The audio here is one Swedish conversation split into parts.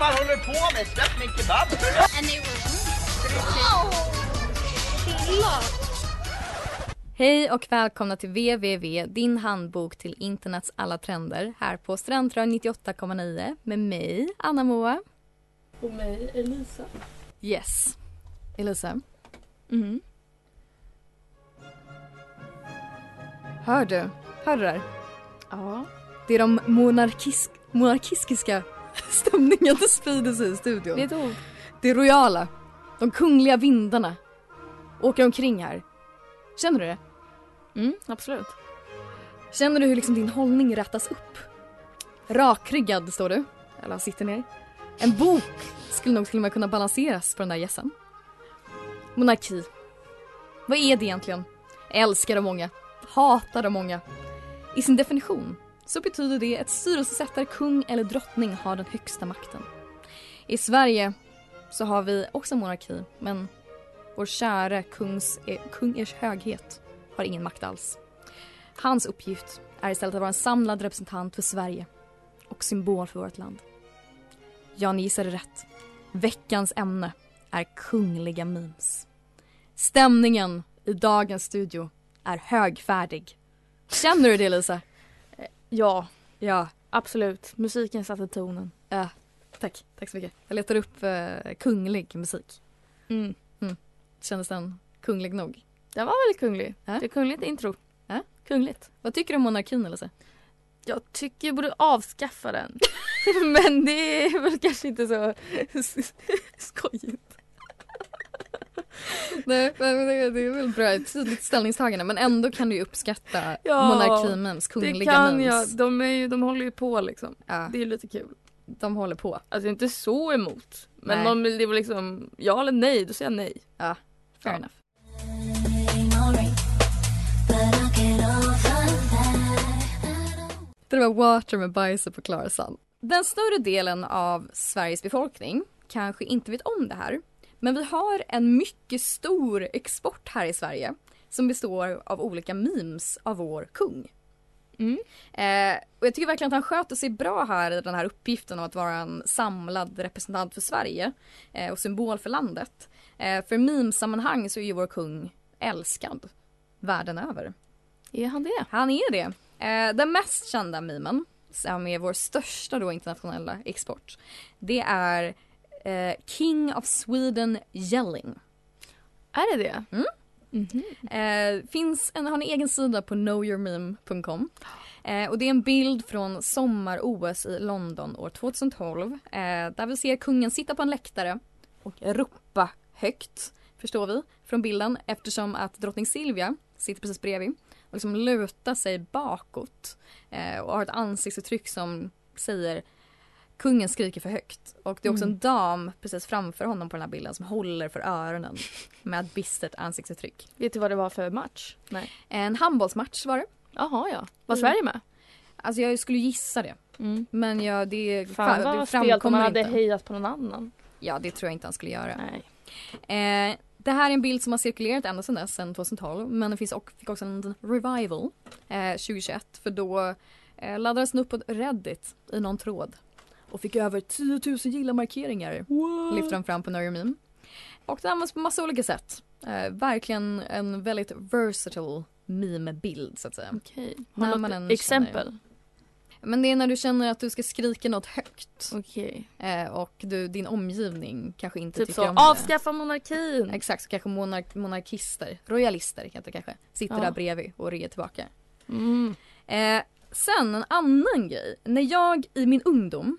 Vad fan håller på med? Släpp min kebab! Hej och välkomna till www, din handbok till internets alla trender här på Studentradion 98,9 med mig, Anna Moa. Och mig, Elisa. Yes. Elisa, Mm. hör du? Hör du där? Ja. Det är de monarkis monarkistiska stämningen sprider sig i studion. Det är ett ord. Det royala, de kungliga vindarna åker omkring här. Känner du det? Mm, absolut. Känner du hur liksom din hållning rättas upp? Rakryggad står du, eller sitter ner. En bok skulle nog till och med kunna balanseras på den där gässen. Monarki. Vad är det egentligen? Älskar av många, hatar av många. I sin definition så betyder det att styrelsesättare, kung eller drottning har den högsta makten. I Sverige så har vi också monarki, men vår kära kungs, eh, kung ers höghet har ingen makt alls. Hans uppgift är istället att vara en samlad representant för Sverige och symbol för vårt land. Ja, ni gissade rätt. Veckans ämne är kungliga memes. Stämningen i dagens studio är högfärdig. Känner du det Lisa? Ja, Ja, absolut. Musiken satte tonen. tack. Tack så mycket. Jag letar upp eh, kunglig musik. Mm. Kändes den kunglig nog? Den var väldigt kunglig. Ja. Det är kungligt intro. Ja. Kungligt. Vad tycker du om monarkin Lisa? Jag tycker jag borde avskaffa den. Men det är väl kanske inte så skojigt. Nej, men det, det är väl bra, ett tydligt ställningstagande men ändå kan du uppskatta Ja, monarkimems, Det kungliga kan memes. jag. De, är ju, de håller ju på liksom. Ja, Det är lite kul. de håller på. Alltså inte så emot. Men om det var liksom ja eller nej, då säger jag nej. Fair Ja. enough. Det var Water med bajset på Klarasan. Den större delen av Sveriges befolkning kanske inte vet om det här. Men vi har en mycket stor export här i Sverige som består av olika memes av vår kung. Mm. Eh, och jag tycker verkligen att han sköter sig bra här i den här uppgiften av att vara en samlad representant för Sverige eh, och symbol för landet. Eh, för memesammanhang så är ju vår kung älskad världen över. Är han det? Han är det. Eh, den mest kända memen, som är vår största då internationella export, det är eh, King of Sweden yelling. Är det det? Mm. Mhm. Eh, finns en, har en egen sida på knowyourmeme.com. Eh, och det är en bild från sommar-OS i London år 2012. Eh, där vi ser kungen sitta på en läktare och ropa högt, förstår vi, från bilden eftersom att drottning Silvia sitter precis bredvid och liksom lutar sig bakåt eh, och har ett ansiktsuttryck som säger Kungen skriker för högt och det är också Mm. en dam precis framför honom på den här bilden som håller för öronen med ett bistert ansiktsuttryck. Vet du vad det var för match? Nej. En handbollsmatch var det. Jaha ja. Var Mm. Sverige med? Alltså jag skulle gissa det. Mm. Men ja, det, Fan det vad stelt om man framkommer hade inte. hejat på någon annan. Ja, det tror jag inte han skulle göra. Nej. Eh, det här är en bild som har cirkulerat ända sedan dess, sedan 2012. Men det finns och, fick också en revival eh, 2021. För då eh, laddades den upp på Reddit i någon tråd. Och fick över 10 000 gilla-markeringar. Lyfter de fram på Know Meme. Och det används på massa olika sätt. Eh, verkligen en väldigt versatile meme-bild så att säga. Okej. När Har man exempel? Men det är när du känner att du ska skrika något högt. Okej. Eh, och du, din omgivning kanske inte Typ tycker så, om det. avskaffa monarkin! Exakt, så kanske monark monarkister, royalister heter det kanske, sitter Ja. där bredvid och rear tillbaka. Mm. Eh, sen en annan grej. När jag i min ungdom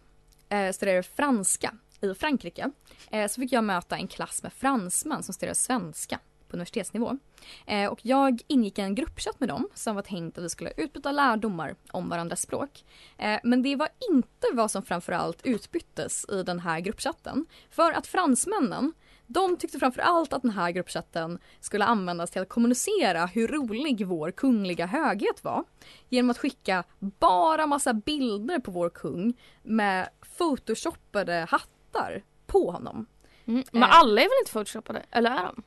eh, studerade franska i Frankrike eh, så fick jag möta en klass med fransmän som studerade svenska på universitetsnivå. Eh, och jag ingick i en gruppchatt med dem som var tänkt att vi skulle utbyta lärdomar om varandras språk. Eh, men det var inte vad som framförallt utbyttes i den här gruppchatten. För att fransmännen de tyckte framförallt att den här gruppchatten skulle användas till att kommunicera hur rolig vår kungliga höghet var. Genom att skicka bara massa bilder på vår kung med photoshoppade hattar på honom. Mm. Men Eh. alla är väl inte photoshoppade? Eller är de?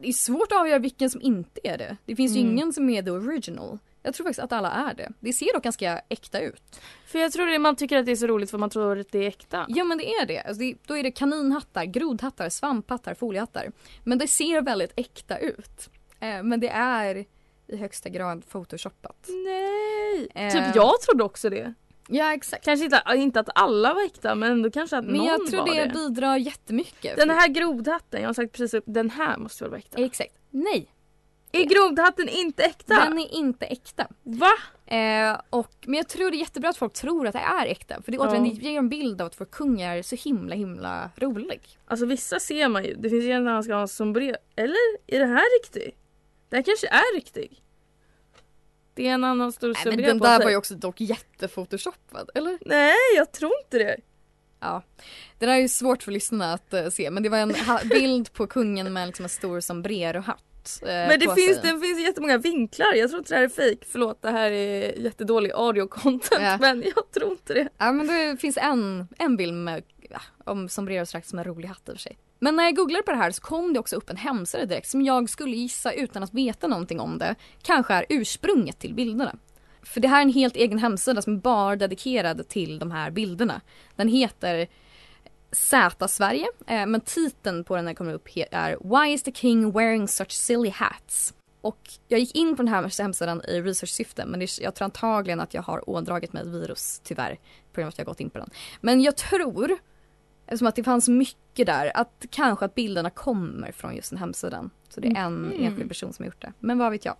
Det är svårt att avgöra vilken som inte är det. Det finns ju Mm. ingen som är the original. Jag tror faktiskt att alla är det. Det ser dock ganska äkta ut. För jag tror det man tycker att det är så roligt för man tror att det är äkta. Ja men det är det. Alltså det då är det kaninhattar, grodhattar, svamphattar, foliehattar. Men det ser väldigt äkta ut. Eh, men det är i högsta grad photoshoppat. Nej! Eh. Typ jag trodde också det. Ja exakt. Kanske inte, inte att alla var äkta men ändå kanske att Men någon jag tror var det, det. bidrar jättemycket. Den här grodhatten, jag har sagt precis upp, den här måste väl vara äkta? Exakt. Nej, Är grodhatten inte äkta? den är inte äkta. Va? Eh, och, men jag tror det är jättebra att folk tror att det är äkta. För det, Ja. återigen, det ger en bild av att vår kung är så himla himla rolig. Alltså vissa ser man ju, det finns ju en han ska ha en sombrero. Eller är det här riktig? Det här kanske är riktig. Det är en annan stor Nej, men sombrero den på där sig. var ju också dock jättefotoshoppad, eller? Nej, jag tror inte det. Ja. Det där är ju svårt för lyssnarna att eh, se men det var en bild på kungen med liksom en stor sombrerohatt. Eh, Men det finns, det finns jättemånga vinklar. Jag tror inte det här är fake. Förlåt, det här är jättedålig audio content Ja. men jag tror inte det. Ja men det finns en, en bild med, ja, om sombrerosdrakt som en rolig hatt i och för sig. Men när jag googlade på det här så kom det också upp en hemsida direkt som jag skulle gissa utan att veta någonting om det kanske är ursprunget till bilderna. För det här är en helt egen hemsida som är bara dedikerad till de här bilderna. Den heter Z-Sverige, eh, men titeln på den här kommer upp är Why is the king wearing such silly hats? Och jag gick in på den här hemsidan i research-syfte men det, jag tror antagligen att jag har ådragit mig ett virus tyvärr på grund av att jag gått in på den. Men jag tror, eftersom att det fanns mycket där, att kanske att bilderna kommer från just den hemsidan. Så det är en Mhm. enskild person som har gjort det. Men vad vet jag.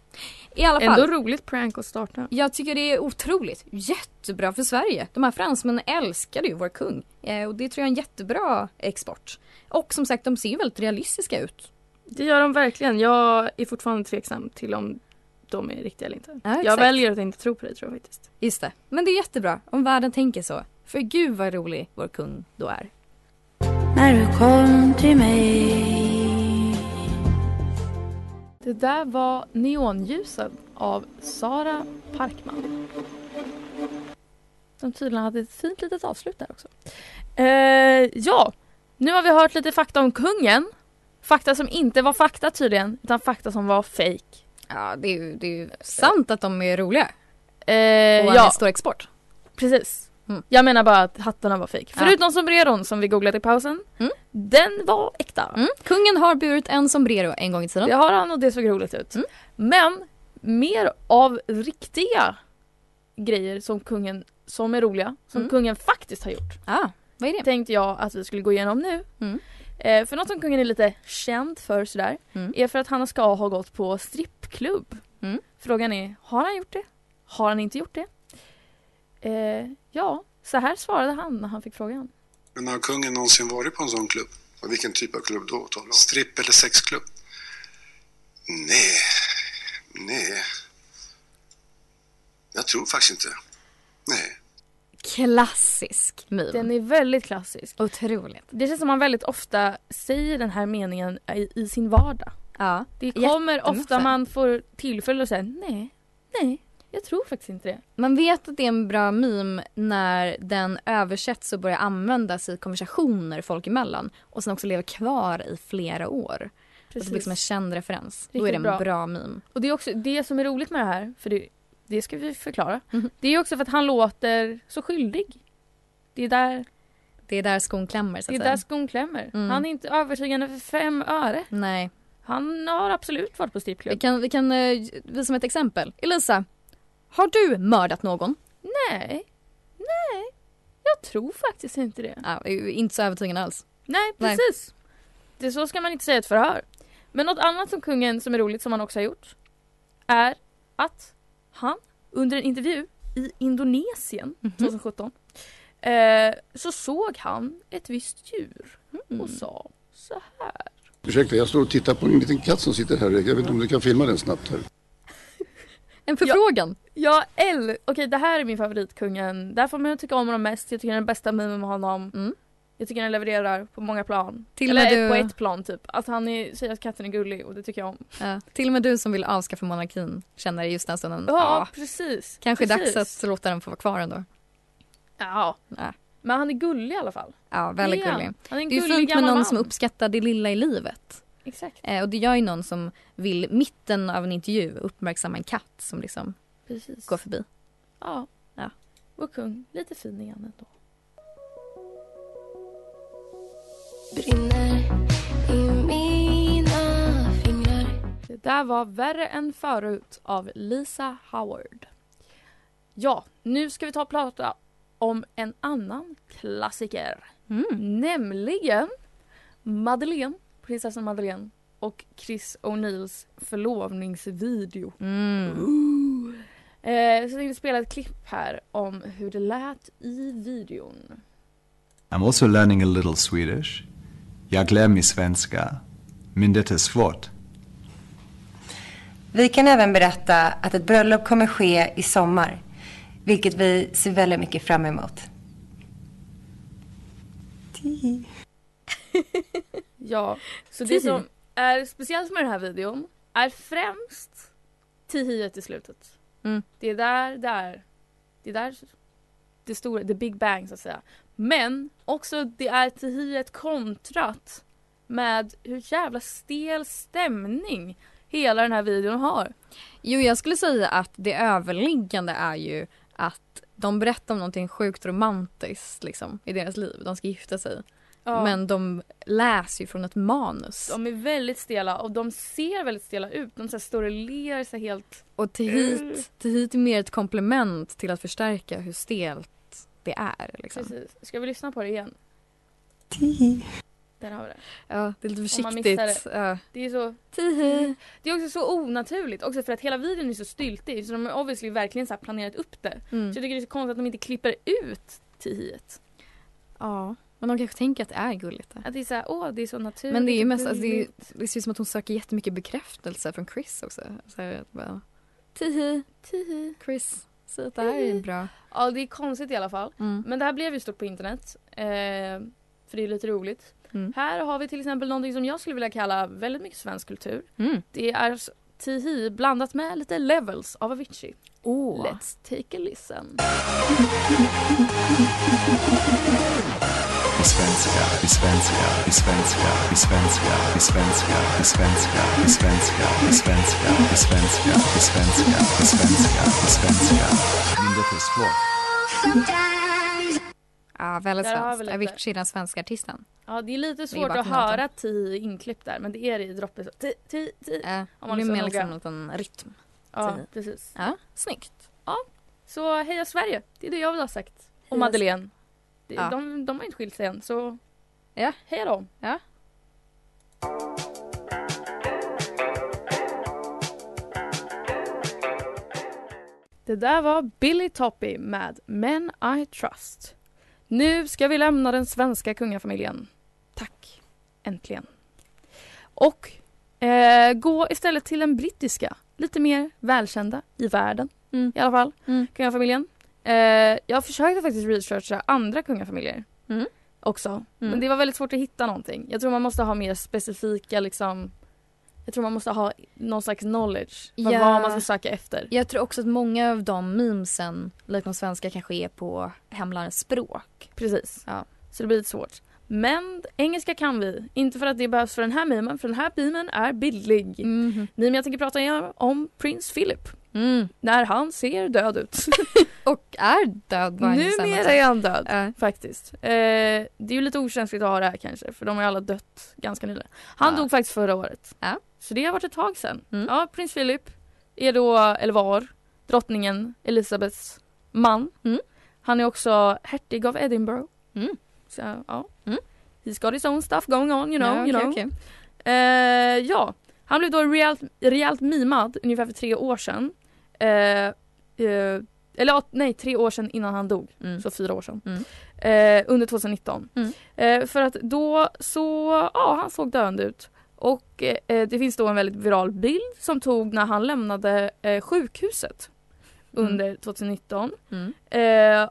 I alla fall. Ändå roligt prank att starta. Jag tycker det är otroligt. Jättebra för Sverige. De här fransmännen älskade ju vår kung. Eh, och det tror jag är en jättebra export. Och som sagt, de ser ju väldigt realistiska ut. Det gör de verkligen. Jag är fortfarande tveksam till om de är riktiga eller inte. Ja, jag väljer att inte tro på det tror jag faktiskt. Just det. Men det är jättebra om världen tänker så. För gud vad rolig vår kung då är. När du kom till mig Det där var Neonljusen av Sara Parkman. Som tydligen hade ett fint litet avslut där också. Eh, ja, nu har vi hört lite fakta om kungen. Fakta som inte var fakta tydligen, utan fakta som var fake. Ja, det är ju, det är ju sant att de är roliga. Eh, Och ja, en stor export. precis. Mm. Jag menar bara att hattarna var fake. Ja. Förutom sombreron som vi googlade i pausen. Mm. Den var äkta. Mm. Kungen har burit en sombrero en gång i tiden. Det har han och det såg roligt ut. Mm. Men mer av riktiga grejer som kungen, som är roliga, som Mm. kungen faktiskt har gjort. Ah, vad är det? Tänkte jag att vi skulle gå igenom nu. Eh, för något som kungen är lite känd för sådär, Mm. är för att han ska ha gått på strippklubb. Mm. Frågan är, har han gjort det? Har han inte gjort det? Eh, ja, så här svarade han när han fick frågan. Men har kungen någonsin varit på en sån klubb? Och vilken typ av klubb då? Stripp eller sexklubb? Nej, nej. Jag tror faktiskt inte. Nej. Klassisk meme. Den är väldigt klassisk. Otroligt. Det känns som man väldigt ofta säger den här meningen i, i sin vardag. Ja. Det kommer ofta man får tillfälle att säga nej, nej, jag tror faktiskt inte det. Man vet att det är en bra meme när den översätts och börjar användas i konversationer folk emellan och sen också lever kvar i flera år. Och det blir som en känd referens. Då är det Riktigt en bra. bra, meme. Och det är också det som är roligt med det här, för det, det ska vi förklara. Mhm. Det är också för att han låter så skyldig. Det är där, Det är där skon klämmer så det är att där säga. skon klämmer. Mm. Han är inte övertygande för fem öre. Nej. Han har absolut varit på Vi strippklubb. kan, vi kan eh, visa med ett exempel. Elisa, har du mördat någon? Nej, nej, jag tror faktiskt inte det. Ja, inte så övertygande alls. Nej, Nej. precis. Det så ska man inte säga ett förhör. Men något annat som kungen som är roligt som han också har gjort är att han under en intervju i Indonesien Mhm. 2017 eh, så såg han ett visst djur och Mm. sa så här. Ursäkta, jag står och tittar på en liten katt som sitter här. Jag vet inte om du kan filma den snabbt här. En förfrågan. Jag älskar, okej det här är min favoritkungen. Där får man tycka om honom mest. Jag tycker den bästa memen med honom. Mm. Jag tycker han levererar på många plan. Till Eller du- på ett plan typ. Att han är, säger att katten är gullig och det tycker jag om. Ja. Till och med du som vill avskaffa monarkin känner just den stunden. Ja, Ja, precis. kanske precis. dags att låta den få vara kvar ändå. Ja. Ja. Men han är gullig i alla fall. Ja, väldigt gullig. Han är en Det är ju fint med någon man. som uppskattar det lilla i livet. Exakt. Eh, och det gör ju någon som vill mitten av en intervju uppmärksamma en katt som liksom Precis. går förbi. Ja. Ja. Vår kung. Lite fin är han ändå. Brinner i mina fingrar Det där var Värre än förut av Lisa Howard. Ja, nu ska vi ta och prata om en annan klassiker. Mm. Nämligen Madeleine, prinsessan Madeleine och Chris O'Neills förlovningsvideo. Mm. Eh, så jag tänkte spela ett klipp här om hur det lät i videon. I'm also learning a little Swedish. Jag lär mig svenska, men det är svårt. Vi kan även berätta att ett bröllop kommer ske i sommar, vilket vi ser väldigt mycket fram emot. Ja, så det som är speciellt med den här videon är främst tihiet i slutet. Mm. Det är där, där, det är där det stora, the big bang så att säga. Men också det är tihiet kontrat med hur jävla stel stämning hela den här videon har. Jo, jag skulle säga att det överliggande är ju att de berättar om någonting sjukt romantiskt liksom, i deras liv. De ska gifta sig. Ja. Men de läser ju från ett manus. De är väldigt stela och de ser väldigt stela ut. De så här står och ler så helt... Och till hit, till hit är mer ett komplement till att förstärka hur stelt det är. Liksom. Precis. Ska vi lyssna på det igen? Där har vi det. Ja, det är lite Om man missar försiktigt. Ja. Det är så... Tihi. Det är också så onaturligt också för att hela videon är så styltig så de har obviously verkligen så här planerat upp det. Mm. Så jag tycker det är så konstigt att de inte klipper ut tihiet. Ja, men de kanske tänker att det är gulligt. Att det är så här, åh det är så naturligt. Men det är ju mest, alltså, det, är, det ser ut som att hon söker jättemycket bekräftelse från Chris också. Så här, bara, Tihi, Tihi. Chris, säg att det här är bra. Ja det är konstigt i alla fall. Mm. Men det här blev ju stort på internet. Eh, för det är lite roligt. Mm. Här har vi till exempel någonting som jag skulle vilja kalla väldigt mycket svensk kultur. Mm. Det är Tihi blandat med lite levels av Avicii. Åh. Let's take a listen. Vi svenskar, vi svenskar, vi svenskar, vi svenskar, vi svenskar, vi svenskar, vi svenskar, vi svenskar, vi svenskar, vi svenskar, vi svenskar. Men det är svårt. Ja, väldigt svenskt. Avicii, den svenska artisten. Ja det är lite svårt att höra Tihi inklippt där men det är det i droppet. så. Ti, ti, ti. Äh, Om det man blir är mer liksom en liten rytm. Ja precis. Ja, snyggt. Så heja Sverige, det är det jag vill ha sagt. Och Madeleine. Ja. de, de har inte skilt sig än så Ja. heja dem. Ja. Det där var Billy Toppy med Men I Trust. Nu ska vi lämna den svenska kungafamiljen. Tack. Äntligen. Och eh, gå istället till den brittiska. Lite mer välkända i världen Mm. i alla fall. Mm. Kungafamiljen. Eh, jag försökte faktiskt researcha andra kungafamiljer Mm. också. Men det var väldigt svårt att hitta någonting. Jag tror man måste ha mer specifika liksom jag tror man måste ha någon slags knowledge. Vad, Ja. vad man ska söka efter. Jag tror också att många av de memesen, likt de svenska, kanske är på hemlandets språk. Precis. Ja. Så det blir lite svårt. Men engelska kan vi. Inte för att det behövs för den här memen, för den här memen är billig. Mhm. Memen jag tänker prata om prins Philip. Mm. När han ser död ut. Och är död Numera är han död. Ja. Faktiskt. Eh, det är ju lite okänsligt att ha det här kanske för de har ju alla dött ganska nyligen. Han Ja. dog faktiskt förra året. Ja. Så det har varit ett tag sedan. Mm. Ja, prins Philip är då, eller var, drottningen Elizabeths man. Mm. Han är också hertig av Edinburgh. Mm. Så ja. He's got his own stuff going on you know. Ja, you okej, know. okej. Eh, ja, han blev då rejält, rejält mimad ungefär för tre år sedan. Eh, eh, eller nej, tre år sedan innan han dog. Mm. Så fyra år sedan. Mm. Under 2019. Mm. För att då så, ja han såg döende ut. Och eh, det finns då en väldigt viral bild som tog när han lämnade eh, sjukhuset Mm. under 2019. Mm. Eh,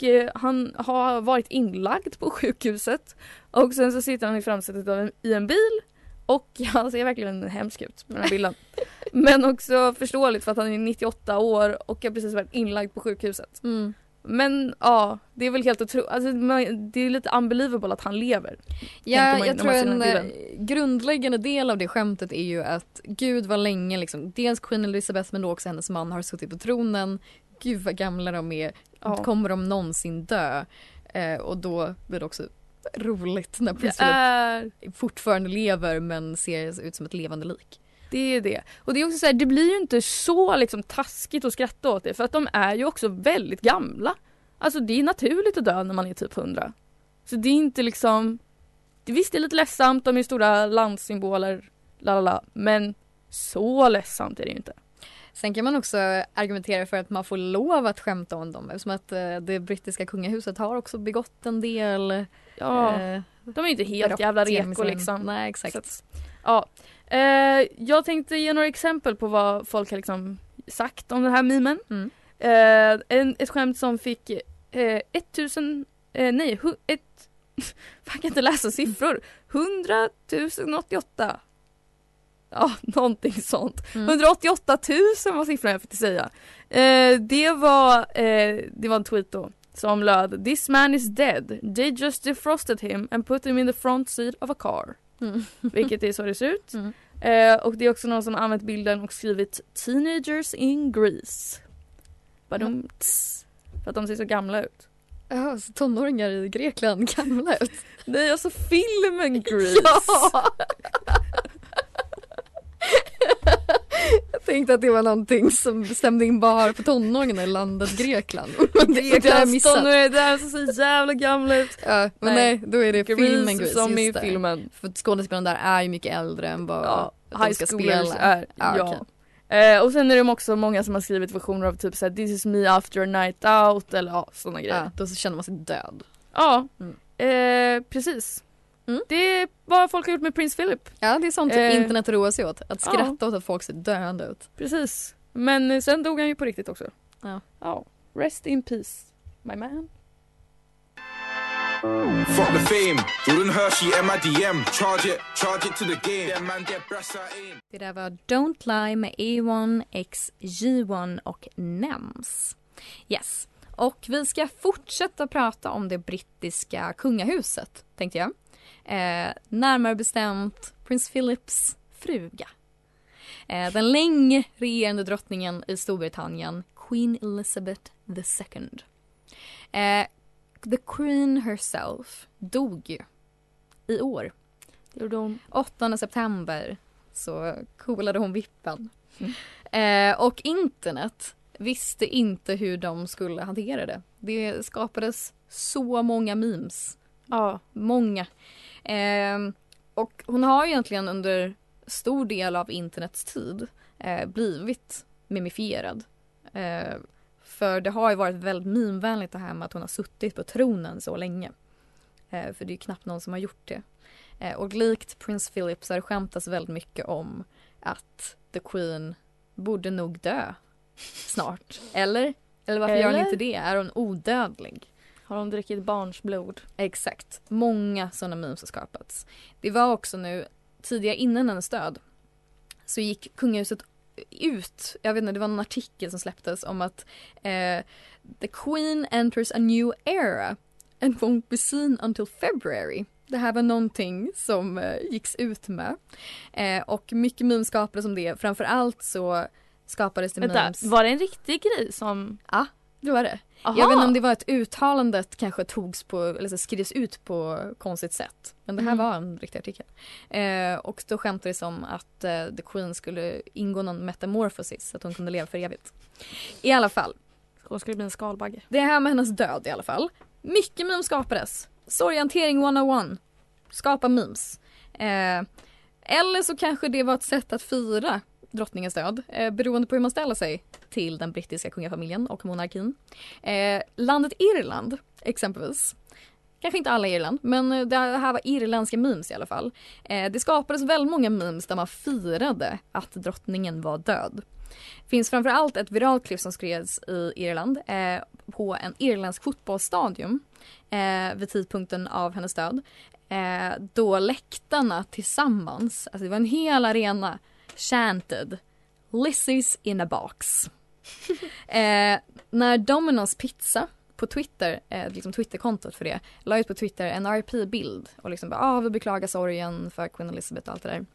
och eh, han har varit inlagd på sjukhuset och sen så sitter han i framsätet av en, i en bil och han ser verkligen hemsk ut med den här bilden. Men också förståeligt för att han är 98 år och har precis varit inlagd på sjukhuset. Mm. Men ja, det är väl helt otroligt. Alltså, det är lite unbelievable att han lever. Ja, man jag tror en eh, grundläggande del av det skämtet är ju att Gud var länge liksom, dels Queen Elizabeth men då också hennes man har suttit på tronen. Gud vad gamla de är, Ja. kommer de någonsin dö? Eh, och då blir det också roligt när Prince är, fortfarande lever men ser ut som ett levande lik. det är det. Och det är också så här, det blir ju inte så liksom taskigt att skratta åt det för att de är ju också väldigt gamla. Alltså det är naturligt att dö när man är typ 100. Så det är inte liksom, det, visst det är lite ledsamt, de är stora landsymboler, lalala, men så ledsamt är det ju inte. Sen kan man också argumentera för att man får lov att skämta om dem eftersom att eh, det brittiska kungahuset har också begått en del Ja, eh, de är inte helt jävla reko liksom. Nej exakt. Att, ja. Eh, jag tänkte ge några exempel på vad folk har liksom sagt om den här memen. Mm. Eh, en, ett skämt som fick eh, 1000, eh, nej, hu, ett, jag kan inte läsa siffror, 100 088. Ja, någonting sånt. Mm. 188 000 var siffran jag fick säga. Eh, det, var, eh, det var en tweet då som löd This man is dead. They just defrosted him and put him in the front seat of a car. Mm. Vilket är så det ser ut. Mm. Eh, och det är också någon som använt bilden och skrivit Teenagers in Greece. Badum, tss, för att de ser så gamla ut. Ja, så tonåringar i Grekland gamla ut. Nej, alltså filmen Grease. Ja! Jag tänkte att det var någonting som stämde in bara på tonåringarna i landet Grekland. Men det, det har jag missat. tonåringar där som ser så jävla gamla ut. Ja, men Nej. nej, då är det filmen Grease. som i filmen. För skådespelarna där är ju mycket äldre än vad Ja, de ska spela. är. Ja, Ja. okej. Eh, och sen är det också många som har skrivit versioner av typ såhär This is me after a night out eller ja, sådana grejer. Ja, då så känner man sig död. Ja, Mm. eh, precis. Mm. Det är vad folk har gjort med Prince Philip. Ja, det är sånt Eh, internet roar sig åt. Att ja. skratta åt att folk ser döende ut. Precis. Men sen dog han ju på riktigt också. Ja. Ja. Rest in peace, my man. Fuck the fame. Jordan Hershey, MIDM. Charge it, charge it to the game. That man get brassa in. Det där var Don't Lie med A1, X, G1 och NEMS. Yes. Och vi ska fortsätta prata om det brittiska kungahuset, tänkte jag. Eh, närmare bestämt Prins Philips fruga. Eh, den länge regerande drottningen i Storbritannien, Queen Elizabeth II. Eh, the Queen herself dog ju i år. Det gjorde hon. 8 september så coolade hon vippen. Mm. Eh, och internet visste inte hur de skulle hantera det. Det skapades så många memes. Ja. Många. Eh, och hon har egentligen under stor del av internets tid eh, blivit mimifierad. Eh, för det har ju varit väldigt mimvänligt det här med att hon har suttit på tronen så länge. Eh, för det är ju knappt någon som har gjort det. Eh, och likt Prince Philip så har det skämtats väldigt mycket om att The Queen borde nog dö snart. Eller? Eller varför gör hon Eller? inte det? Är hon odödlig? Har hon druckit barns blod? Exakt. Många sådana memes har skapats. Det var också nu, tidigare innan hennes död, så gick kungahuset ut, jag vet inte, det var en artikel som släpptes om att eh, the Queen enters a new era and won't be seen until February. Det här var någonting som eh, gicks ut med. Eh, och mycket memes skapades om det. Framförallt så skapades det Vänta, memes. var det en riktig grej som... Ja, det var det. Aha. Jag vet inte om det var ett uttalandet kanske togs på, eller så skrevs ut på konstigt sätt. Men det här Mm. var en riktig artikel. Eh, och då skämtades det om att eh, The Queen skulle ingå någon metamorphosis, så att hon kunde leva för evigt. I alla fall, Hon skulle bli en skalbagge. det här med hennes död i alla fall. Mycket memes skapades. Sorghantering 101. Skapa memes. Eh, eller så kanske det var ett sätt att fira drottningens död. Eh, beroende på hur man ställer sig till den brittiska kungafamiljen och monarkin. Eh, landet Irland exempelvis Kanske inte alla i Irland, men det här var irländska memes i alla fall. Eh, det skapades väldigt många memes där man firade att drottningen var död. Det finns framförallt ett viralt klipp som skrevs i Irland eh, på en irländsk fotbollsstadion eh, vid tidpunkten av hennes död. Eh, då läktarna tillsammans, alltså det var en hel arena, chanted Lizzie's in a box. eh, när Domino's Pizza på Twitter, eh, liksom Twitterkontot för det, la ut på Twitter en RP-bild och liksom bara ah, vi beklagar sorgen för Queen Elizabeth och allt det där.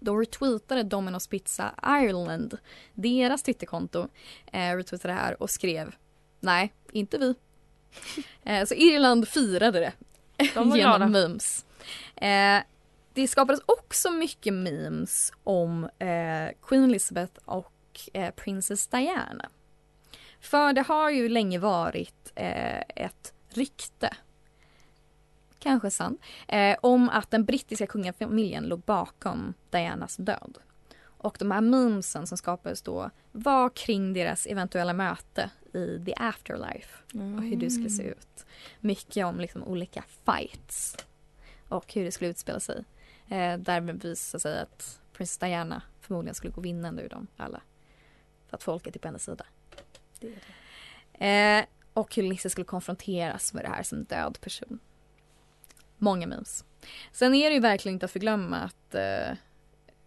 Då retweetade Domino's Pizza Ireland, deras Twitterkonto, eh, retweetade det här och skrev nej, inte vi. eh, så Irland firade det De genom glada. memes. Eh, det skapades också mycket memes om eh, Queen Elizabeth och eh, Princess Diana. För det har ju länge varit eh, ett rykte, kanske sant, eh, om att den brittiska kungafamiljen låg bakom Dianas död. Och de här memesen som skapades då var kring deras eventuella möte i the afterlife och hur det skulle se ut. Mycket om liksom olika fights och hur det skulle utspela sig. Eh, där visade sig att Princess Diana förmodligen skulle gå vinnande ur dem alla. För att folket är på hennes sida. Eh, och Lizzie skulle konfronteras med det här som död person. Många memes. Sen är det ju verkligen inte att förglömma att eh,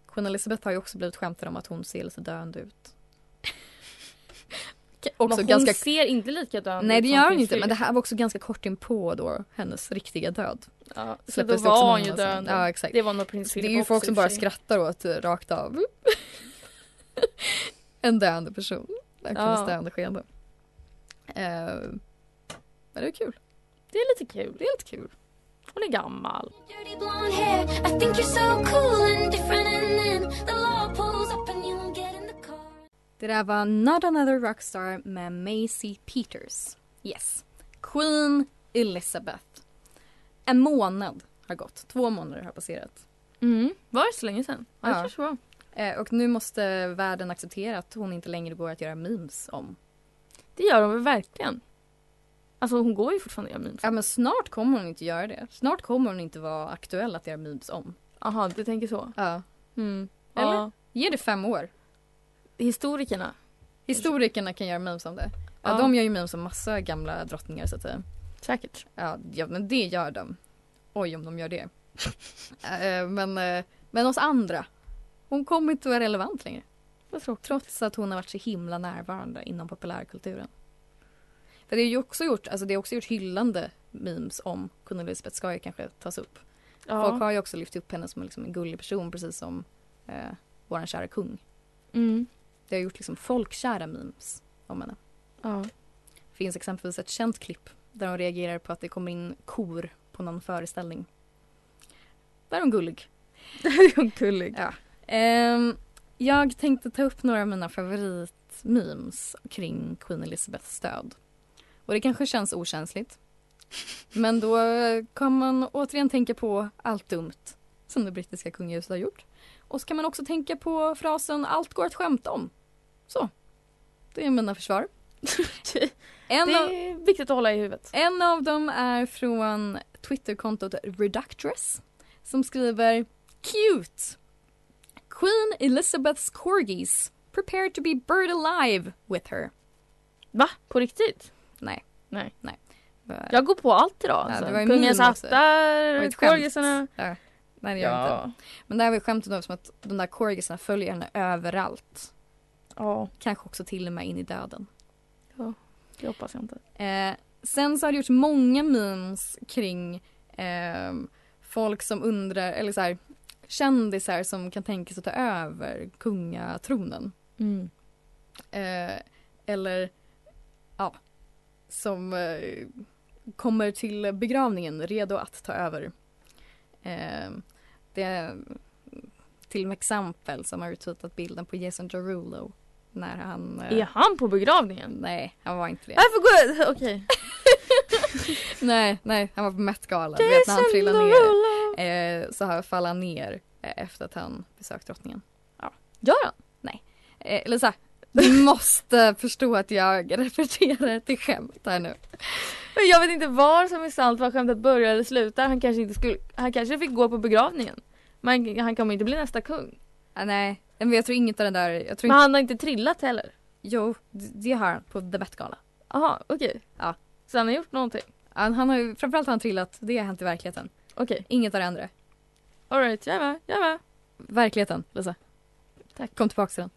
Queen Elizabeth har ju också blivit skämtad om att hon ser lite döende ut. också men hon ganska... ser inte likadan Nej ut det som gör hon prins inte men det här var också ganska kort in på då hennes riktiga död. Ja, så då var hon ju döende. Ja exakt. Det var nog prins Det är ju folk som bara skrattar åt rakt av. en döende person. Verkligen Ja. döende skeende. Eh, men det är kul. Det är lite kul. Det är lite kul. Hon är gammal. Det där var Not Another Rockstar med Macy Peters. Yes. Queen Elizabeth. En månad har gått. Två månader har passerat. Mm. Var det så länge sedan? Ja, Ja. var. Eh, och nu måste världen acceptera att hon inte längre går att göra memes om. Det gör hon väl verkligen. Alltså hon går ju fortfarande att göra memes. Ja men snart kommer hon inte göra det. Snart kommer hon inte vara aktuell att göra memes om. Jaha, du tänker så? Ja. Mm. Eller? Ja. Ge det fem år. Historikerna. Historikerna kan göra memes om det. Ja, Ja. de gör ju memes om massa gamla drottningar så att säga. Säkert. Ja, ja men det gör de. Oj om de gör det. Eh, men, eh, men oss andra. Hon kommer inte vara relevant längre. Trots att hon har varit så himla närvarande inom populärkulturen. För det är ju också gjort, alltså det är också gjort hyllande memes om Queen Elizabeth ska ju kanske tas upp. Ja. Folk har ju också lyft upp henne som liksom en gullig person precis som eh, våran kära kung. Mm. Det har gjort liksom folkkära memes om henne. Ja. Det finns exempelvis ett känt klipp där hon reagerar på att det kommer in kor på någon föreställning. Där är hon gullig. Där är hon gullig. Ja. Ehm, jag tänkte ta upp några av mina favoritmemes kring Queen Elizabeths död. Och det kanske känns okänsligt. Men då kan man återigen tänka på allt dumt som det brittiska kungahuset har gjort. Och så kan man också tänka på frasen allt går att skämta om. Så. Det är mina försvar. En Det av- är viktigt att hålla i huvudet. en av dem är från Twitterkontot Reductress som skriver Cute! Queen Elizabeth's corgis prepare to be buried alive with her. Va? På riktigt? Nej. Nej. Nej. Jag går på allt idag. Ja, Alltså. Kungens hattar, corgisarna. Ja. Nej det gör jag Ja. inte. Men det här var ju skämtet då som att de där corgisarna följer henne överallt. Ja, Kanske också till och med in i döden. Det hoppas jag inte. Eh, sen så har det gjorts många memes kring ehm, folk som undrar, eller så här, kändisar som kan tänka sig att ta över kungatronen. Mm. Eh, eller ja, som eh, kommer till begravningen redo att ta över. Eh, det är till exempel som har retweetat bilden på Jason Derulo när han... eh, Är han på begravningen? Nej, han var inte det. Varför går Okej. nej, nej, han var på Met-galan. Du vet när han trillade ner. Eh, så här faller han ner eh, efter att han besökt drottningen. Ja. Gör han? Nej. Eh, eller så här, Du måste förstå att jag refererar till skämt här nu. Men Jag vet inte var som är sant, var skämtet börjar eller slutar. Han kanske inte skulle, han kanske fick gå på begravningen. Men han kommer inte bli nästa kung. Ah, nej, men jag tror inget av det där. Jag tror Men inte... han har inte trillat heller. Jo, det det har han på The Met-gala. Jaha, okej. Ja. Så han har gjort någonting? Han, han har ju, framförallt har han trillat, det har hänt i verkligheten. Okej. Inget av det andra. Alright, jag är med, jag är med. Verkligheten, Lisa. Tack. Kom tillbaka till den.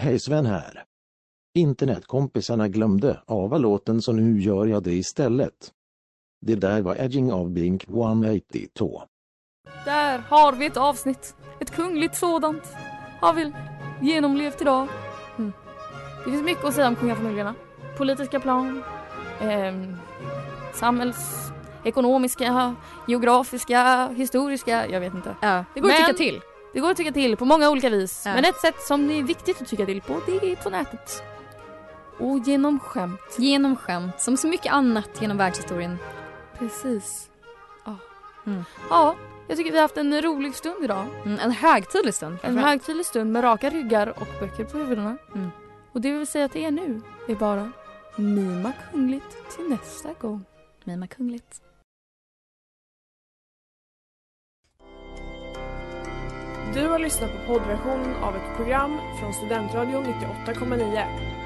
Hej Sven här. Internetkompisarna glömde AVA-låten så nu gör jag det istället. Det där var Edging av Blink 182. Där har vi ett avsnitt. Ett kungligt sådant. Har vi genomlevt idag. Mm. Det finns mycket att säga om kungafamiljerna. Politiska plan. ehm, samhällsekonomiska, geografiska, historiska. Jag vet inte. Ja, det går att Men- tycka till. Det går att tycka till på många olika vis. Ja. Men ett sätt som det är viktigt att tycka till på det är på nätet. Och genom skämt. Genom skämt, som så mycket annat genom världshistorien. Precis. Ja. Mm. Ja, jag tycker vi har haft en rolig stund idag. Mm, en högtidlig stund En högtidlig stund med raka ryggar och böcker på huvudena. Mm. Och det vi vill säga till er nu är bara mima kungligt till nästa gång. Mima kungligt. Du har lyssnat på poddversionen av ett program från Studentradion 98,9.